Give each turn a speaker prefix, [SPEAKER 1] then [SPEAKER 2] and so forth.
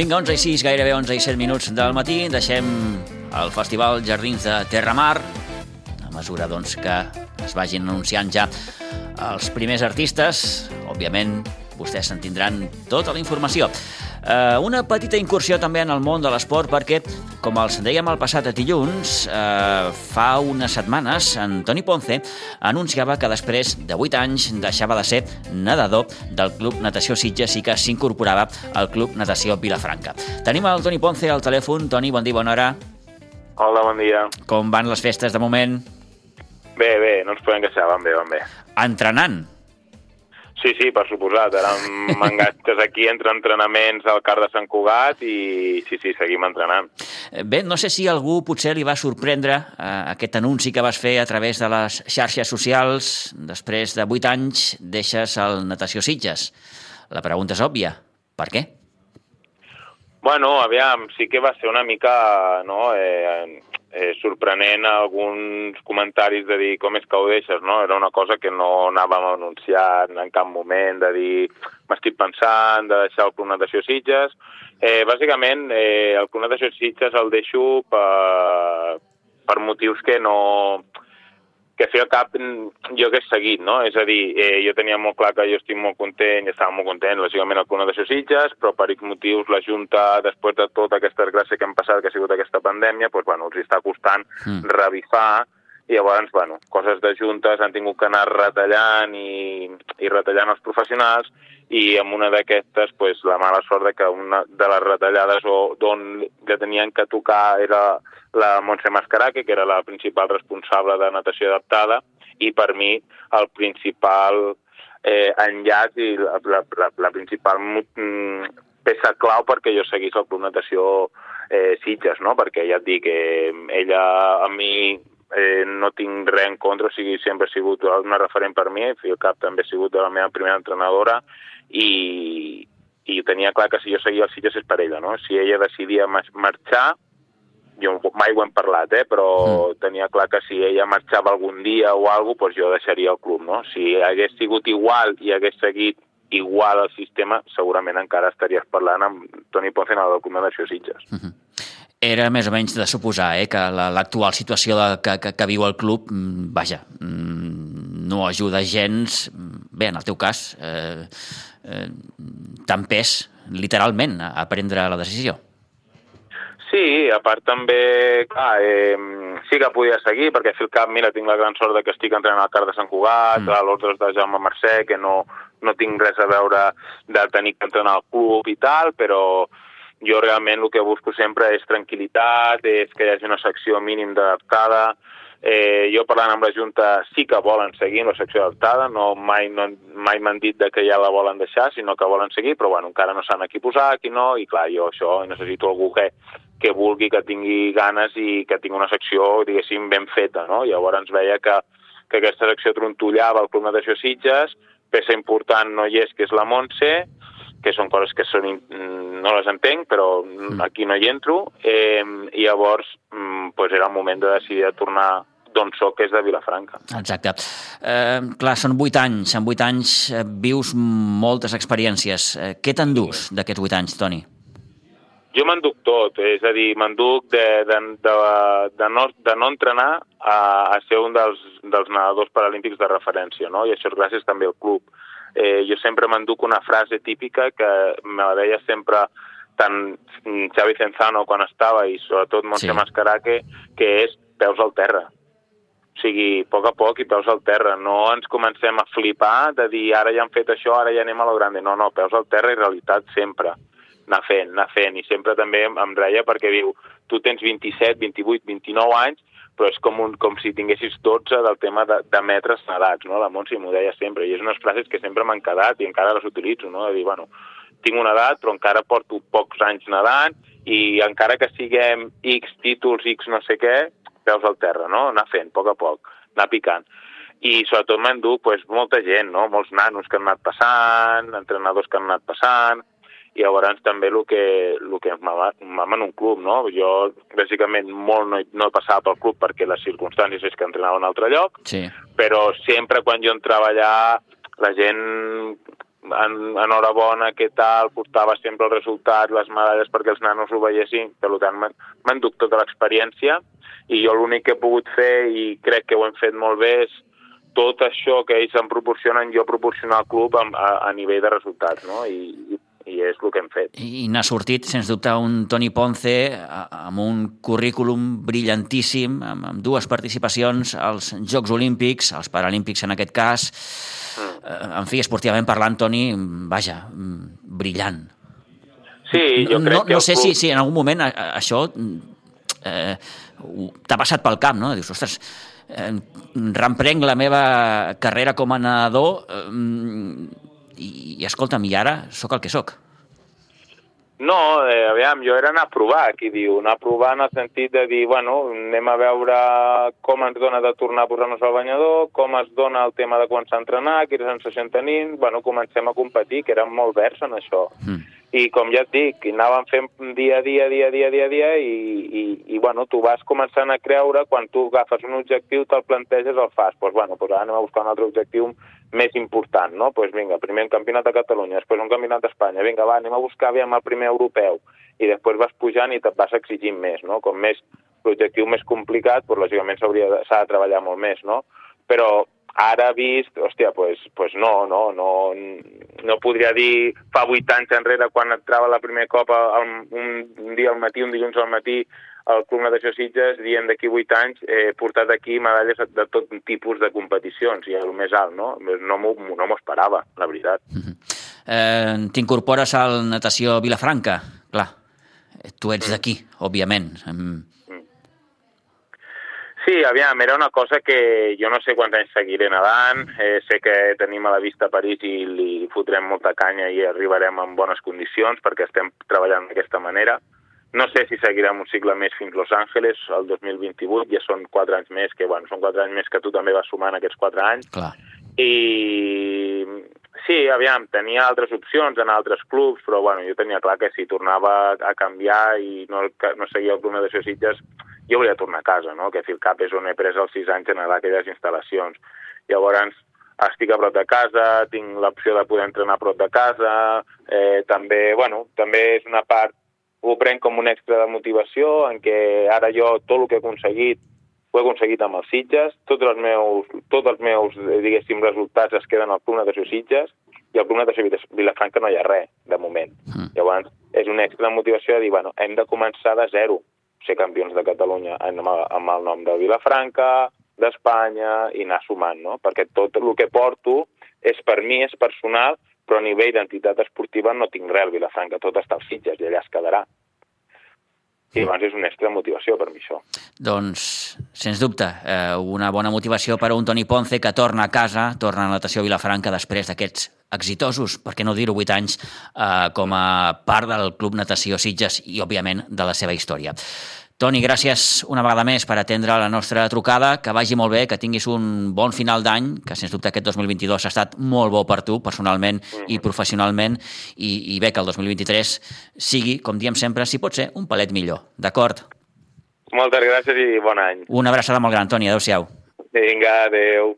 [SPEAKER 1] Vinga, 11 i 6, gairebé 11 i 7 minuts del matí. Deixem el Festival Jardins de Terramar, a mesura doncs, que es vagin anunciant ja els primers artistes. Òbviament, vostès se'n tindran tota la informació. Eh, una petita incursió també en el món de l'esport perquè, com els dèiem el passat dilluns, eh, fa unes setmanes, en Toni Ponce anunciava que després de 8 anys deixava de ser nedador del Club Natació Sitges i que s'incorporava al Club Natació Vilafranca. Tenim el Toni Ponce al telèfon. Toni, bon dia, bona hora.
[SPEAKER 2] Hola, bon dia.
[SPEAKER 1] Com van les festes de moment?
[SPEAKER 2] Bé, bé, no ens podem queixar, van bé, van bé.
[SPEAKER 1] Entrenant.
[SPEAKER 2] Sí, sí, per suposat. Ara m'engatges aquí entre entrenaments al CAR de Sant Cugat i sí, sí, seguim entrenant.
[SPEAKER 1] Bé, no sé si algú potser li va sorprendre eh, aquest anunci que vas fer a través de les xarxes socials. Després de 8 anys deixes el Natació Sitges. La pregunta és òbvia. Per què?
[SPEAKER 2] Bueno, aviam, sí que va ser una mica no, eh, eh, sorprenent alguns comentaris de dir com és que ho deixes, no? Era una cosa que no anàvem a anunciar en cap moment, de dir m'estic pensant de deixar el Club Natació Sitges. Eh, bàsicament, eh, el Club Natació Sitges el deixo per, per motius que no que al cap jo hagués seguit, no? És a dir, eh, jo tenia molt clar que jo estic molt content, i estava molt content, lògicament, al Club de Sitges, però per X motius la Junta, després de tota aquesta desgràcia que hem passat, que ha sigut aquesta pandèmia, doncs, bueno, els està costant
[SPEAKER 1] mm.
[SPEAKER 2] revifar, i llavors, bueno, coses de juntes han tingut que anar retallant i, i retallant els professionals, i amb una d'aquestes, pues, la mala sort de que una de les retallades o d'on que tenien que tocar era la Montse Mascaraque, que era la principal responsable de natació adaptada, i per mi el principal eh, enllaç i la, la, la, la principal mm, peça clau perquè jo seguís el Club Natació eh, Sitges, no? perquè ja et dic, eh, ella a mi eh, no tinc res en contra, o sigui, sempre ha sigut una referent per mi, Phil Cap també ha sigut la meva primera entrenadora i, i tenia clar que si jo seguia el Sitges és per ella, no? Si ella decidia marxar, jo mai ho hem parlat, eh? però mm. tenia clar que si ella marxava algun dia o alguna cosa, doncs jo deixaria el club, no? Si hagués sigut igual i hagués seguit igual el sistema, segurament encara estaries parlant amb Toni Ponce en el Club de Nació Sitges. Mm.
[SPEAKER 1] Era més o menys de suposar eh, que la- l'actual situació de, que, que, que viu el club, mm, vaja, mm, no ajuda gens, bé, en el teu cas, eh, eh, pes, literalment, a, a prendre la decisió.
[SPEAKER 2] Sí, a part també, clar, eh, sí que podia seguir, perquè fil cap, mira, tinc la gran sort de que estic entrenant al CAR de Sant Cugat,
[SPEAKER 1] Mm.
[SPEAKER 2] a l'ordre de Jaume Mercè, que no, no tinc res a veure de tenir que entrenar al club i tal, però jo realment el que busco sempre és tranquil·litat, és que hi hagi una secció mínim d'adaptada, Eh, jo parlant amb la Junta sí que volen seguir la secció adaptada, no, mai, no, mai m'han dit de que ja la volen deixar, sinó que volen seguir, però bueno, encara no saben a qui posar, a qui no, i clar, jo això necessito algú que, que vulgui, que tingui ganes i que tingui una secció, diguéssim, ben feta, no? Llavors veia que, que aquesta secció trontollava el Club Natació Sitges, peça important no hi és, que és la Montse, que són coses que són, in- no les entenc, però mm. aquí no hi entro, eh, i llavors mm, pues era el moment de decidir de tornar d'on soc, que és de Vilafranca.
[SPEAKER 1] Exacte. Eh, clar, són vuit anys. En vuit anys eh, vius moltes experiències. Eh, què t'endús d'aquests vuit anys, Toni?
[SPEAKER 2] Jo m'enduc tot, és a dir, m'enduc de, de, de, de, no, de no entrenar a, a ser un dels, dels nedadors paralímpics de referència, no? i això és gràcies també al club. Eh, jo sempre m'enduc una frase típica que me la deia sempre tant Xavi Cenzano quan estava i sobretot Montse
[SPEAKER 1] Sí.
[SPEAKER 2] Mascaraque, que és peus al terra. O sigui, a poc a poc i peus al terra. No ens comencem a flipar de dir ara ja hem fet això, ara ja anem a lo grande. No, no, peus al terra i realitat sempre. Anar fent, anar fent. I sempre també em reia perquè diu, tu tens 27, 28, 29 anys, però és com, un, com si tinguessis 12 del tema de, de metres nedats, no? La Montse m'ho deia sempre, i és unes frases que sempre m'han quedat i encara les utilitzo, no? De dir, bueno, tinc una edat, però encara porto pocs anys nedant i encara que siguem X títols, X no sé què, peus al terra, no? Anar fent, a poc a poc, anar picant. I sobretot m'enduc pues, molta gent, no? molts nanos que han anat passant, entrenadors que han anat passant, i llavors també el que, el que m'ama en un club, no? Jo, bàsicament, molt no he, no he passat pel club perquè les circumstàncies és que entrenava en un altre lloc,
[SPEAKER 1] Sí.
[SPEAKER 2] però sempre quan jo entrava allà la gent en, enhorabona, què tal, portava sempre el resultat, les medalles perquè els nanos ho veiessin, per tant m'enduc tota l'experiència i jo l'únic que he pogut fer i crec que ho hem fet molt bé és tot això que ells em proporcionen, jo proporcionar al club a, a, a nivell de resultats, no? I, i i és el que hem fet.
[SPEAKER 1] I n'ha sortit, sens dubte, un Toni Ponce amb un currículum brillantíssim, amb, amb dues participacions als Jocs Olímpics, als Paralímpics en aquest cas. Mm. En fi, esportivament parlant, Toni, vaja, brillant.
[SPEAKER 2] Sí, jo crec
[SPEAKER 1] no,
[SPEAKER 2] que...
[SPEAKER 1] No sé club... si, si en algun moment això eh, t'ha passat pel cap, no? Dius, ostres, eh, remprenc la meva carrera com a nedador eh, i, i escolta'm, i ara sóc el que sóc.
[SPEAKER 2] No, eh, aviam, jo era anar a provar, aquí diu, anar a provar en el sentit de dir, bueno, anem a veure com ens dona de tornar a posar-nos al banyador, com es dona el tema de començar a entrenar, quina sensació en tenim, bueno, comencem a competir, que érem molt verds en això. Mm i com ja et dic, anàvem fent dia a dia, dia a dia, dia a dia, i, i, i bueno, tu vas començant a creure, quan tu agafes un objectiu, te'l planteges, el fas. Doncs pues, bueno, pues ara anem a buscar un altre objectiu més important, no? Doncs pues vinga, primer un campionat de Catalunya, després un campionat d'Espanya, vinga, va, anem a buscar aviam el primer europeu, i després vas pujant i te't vas exigint més, no? Com més l'objectiu més complicat, doncs lògicament s'ha de, de treballar molt més, no? Però ara vist, hòstia, pues, pues no, no, no, no podria dir fa vuit anys enrere quan entrava la primer cop un, un dia al matí, un dilluns al matí, al Club Natació Sitges, dient d'aquí vuit anys he portat aquí medalles de tot tipus de competicions, i el més alt, no? No m'ho no esperava, la veritat. Mm -hmm.
[SPEAKER 1] eh, T'incorpores al Natació Vilafranca, clar. Tu ets d'aquí, òbviament.
[SPEAKER 2] Sí, aviam, era una cosa que jo no sé quants anys seguiré nedant, eh, sé que tenim a la vista París i li fotrem molta canya i arribarem en bones condicions perquè estem treballant d'aquesta manera. No sé si seguirem un cicle més fins Los Angeles, el 2028, ja són quatre anys més, que bueno, són quatre anys més que tu també vas sumant aquests quatre anys.
[SPEAKER 1] Clar.
[SPEAKER 2] I sí, aviam, tenia altres opcions en altres clubs, però bueno, jo tenia clar que si tornava a canviar i no, no seguia el Club de Sitges, jo volia tornar a casa, no? que Filcap és on he pres els sis anys en aquelles instal·lacions. Llavors, estic a prop de casa, tinc l'opció de poder entrenar a prop de casa, eh, també, bueno, també és una part, ho prenc com un extra de motivació, en què ara jo tot el que he aconseguit ho he aconseguit amb els Sitges, tots els meus, tots els meus diguéssim, resultats es queden al Club Natació Sitges i al Club Natació Vilafranca no hi ha res, de moment. Mm. Llavors, és un extra de motivació de dir, bueno, hem de començar de zero ser campions de Catalunya amb, el nom de Vilafranca, d'Espanya, i anar sumant, no? Perquè tot el que porto és per mi, és personal, però a nivell d'entitat esportiva no tinc res al Vilafranca, tot està als Sitges i allà es quedarà. I llavors és una extra motivació per mi això.
[SPEAKER 1] Doncs, sens dubte, eh, una bona motivació per a un Toni Ponce que torna a casa, torna a natació Vilafranca després d'aquests exitosos, per què no dir-ho, 8 anys, eh, com a part del Club Natació Sitges i, òbviament, de la seva història. Toni, gràcies una vegada més per atendre la nostra trucada, que vagi molt bé, que tinguis un bon final d'any, que sens dubte aquest 2022 ha estat molt bo per tu, personalment i professionalment, i, i bé que el 2023 sigui, com diem sempre, si pot ser, un palet millor. D'acord?
[SPEAKER 2] Moltes gràcies i bon any.
[SPEAKER 1] Una abraçada molt gran, Toni. Adéu-siau.
[SPEAKER 2] Vinga, adéu.